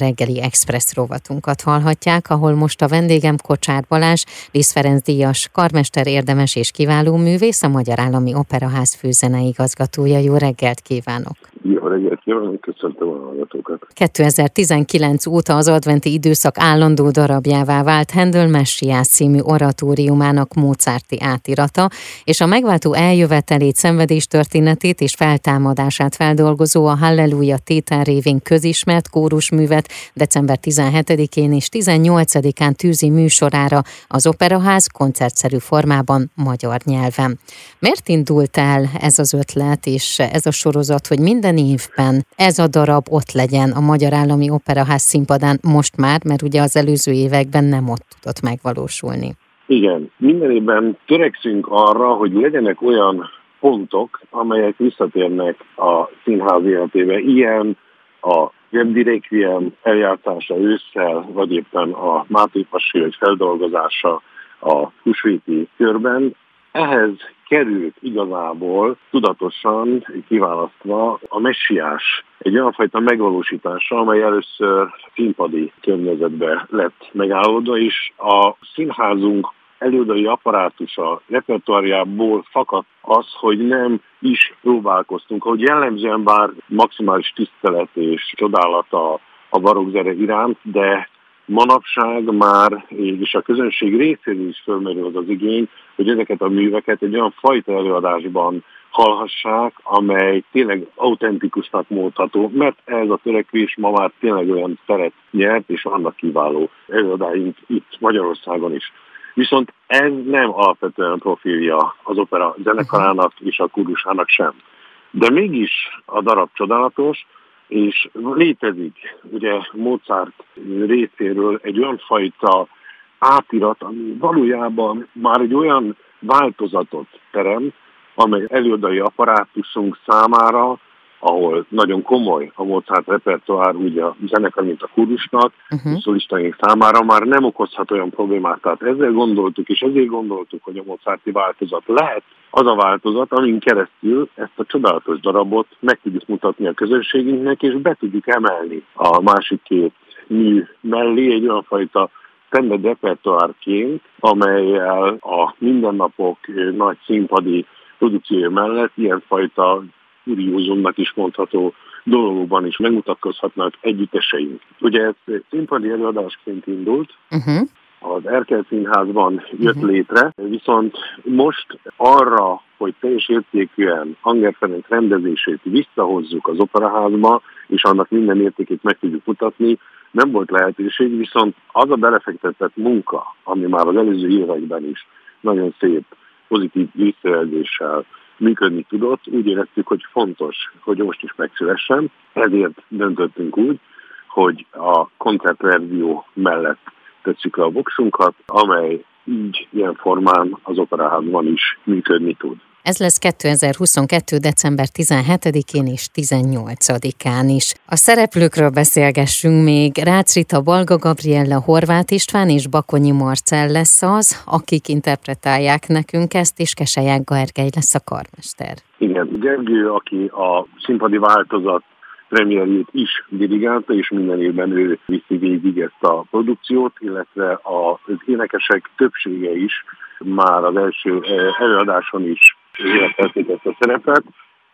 reggeli express rovatunkat hallhatják, ahol most a vendégem Kocsár Balázs, Lisz Ferenc díjas, karmester érdemes és kiváló művész, a Magyar Állami Operaház főzeneigazgatója. Jó reggelt kívánok! Jó reggelt kívánok, köszöntöm a hallgatókat. 2019 óta az adventi időszak állandó darabjává vált Handel Messiás című oratóriumának Mozarti átirata, és a megváltó eljövetelét, szenvedés történetét és feltámadását feldolgozó a Halleluja tétel révén közismert kórusművet december 17-én és 18-án tűzi műsorára az Operaház koncertszerű formában magyar nyelven. Miért indult el ez az ötlet és ez a sorozat, hogy minden minden évben ez a darab ott legyen a Magyar Állami Operaház színpadán most már, mert ugye az előző években nem ott tudott megvalósulni. Igen, minden évben törekszünk arra, hogy legyenek olyan pontok, amelyek visszatérnek a színház életébe. Ilyen a Gebdi Requiem eljátszása ősszel, vagy éppen a Máté Passi feldolgozása a húsvéti körben. Ehhez került igazából tudatosan kiválasztva a messiás egy olyan fajta megvalósítása, amely először színpadi környezetbe lett megállódva, és a színházunk előadói apparátusa repertoárjából fakadt az, hogy nem is próbálkoztunk. Ahogy jellemzően bár maximális tisztelet és csodálata a barokzere iránt, de manapság már, és a közönség részéről is fölmerül az az igény, hogy ezeket a műveket egy olyan fajta előadásban hallhassák, amely tényleg autentikusnak módható, mert ez a törekvés ma már tényleg olyan teret nyert, és vannak kiváló előadáink itt Magyarországon is. Viszont ez nem alapvetően profilja az opera zenekarának és a kurusának sem. De mégis a darab csodálatos, és létezik ugye Mozart részéről egy olyan fajta átirat, ami valójában már egy olyan változatot teremt, amely előadai apparátusunk számára, ahol nagyon komoly a Mozart repertoár, ugye a zenekar, mint a kurusnak, uh-huh. szólistaink számára már nem okozhat olyan problémát. Tehát ezzel gondoltuk, és ezért gondoltuk, hogy a Mozarti változat lehet az a változat, amin keresztül ezt a csodálatos darabot meg tudjuk mutatni a közönségünknek, és be tudjuk emelni a másik két mű mellé egy olyan fajta standard repertoárként, amelyel a mindennapok nagy színpadi produkciója mellett ilyenfajta kuriózumnak is mondható dologban is megmutatkozhatnak együtteseink. Ugye ez színpadi előadásként indult, uh-huh az Erkel Színházban jött uh-huh. létre, viszont most arra, hogy teljes értékűen Anger Ferenc rendezését visszahozzuk az operaházba, és annak minden értékét meg tudjuk mutatni, nem volt lehetőség, viszont az a belefektetett munka, ami már az előző években is nagyon szép, pozitív visszajelzéssel működni tudott, úgy éreztük, hogy fontos, hogy most is megszülessen. Ezért döntöttünk úgy, hogy a koncertverzió mellett tesszük le a voksunkat, amely így ilyen formán az operaházban is működni tud. Ez lesz 2022. december 17-én és 18-án is. A szereplőkről beszélgessünk még. Rácz Rita, Balga Gabriella, Horváth István és Bakonyi Marcell lesz az, akik interpretálják nekünk ezt, és Keselyák Gergely lesz a karmester. Igen, Gergő, aki a színpadi változat premierjét is dirigálta, és minden évben ő viszi végig ezt a produkciót, illetve az énekesek többsége is már az első eh, előadáson is életelték ezt a szerepet.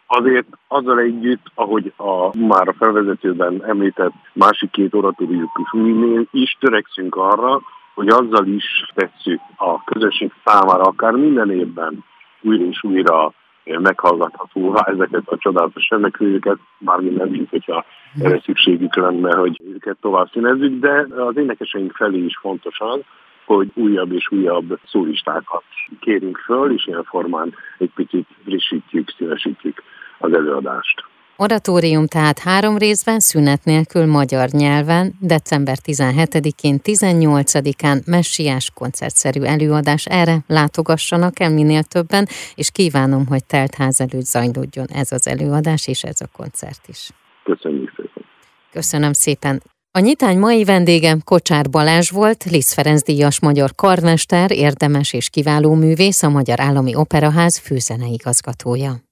Azért azzal együtt, ahogy a, már a felvezetőben említett másik két oratóriukus minél is törekszünk arra, hogy azzal is tesszük a közösség számára, akár minden évben újra és újra meghallgatható ezeket a csodálatos remekülőket, bármi nem így, hogyha erre szükségük lenne, hogy őket tovább színezzük, de az énekeseink felé is fontos az, hogy újabb és újabb szólistákat kérünk föl, és ilyen formán egy picit frissítjük, színesítjük az előadást. Oratórium tehát három részben, szünet nélkül magyar nyelven, december 17-én, 18-án messiás koncertszerű előadás. Erre látogassanak el minél többen, és kívánom, hogy telt ház előtt zajlódjon ez az előadás és ez a koncert is. Köszönjük szépen. Köszönöm szépen. A nyitány mai vendégem Kocsár Balázs volt, Liszt Ferenc díjas magyar karmester, érdemes és kiváló művész, a Magyar Állami Operaház főzeneigazgatója.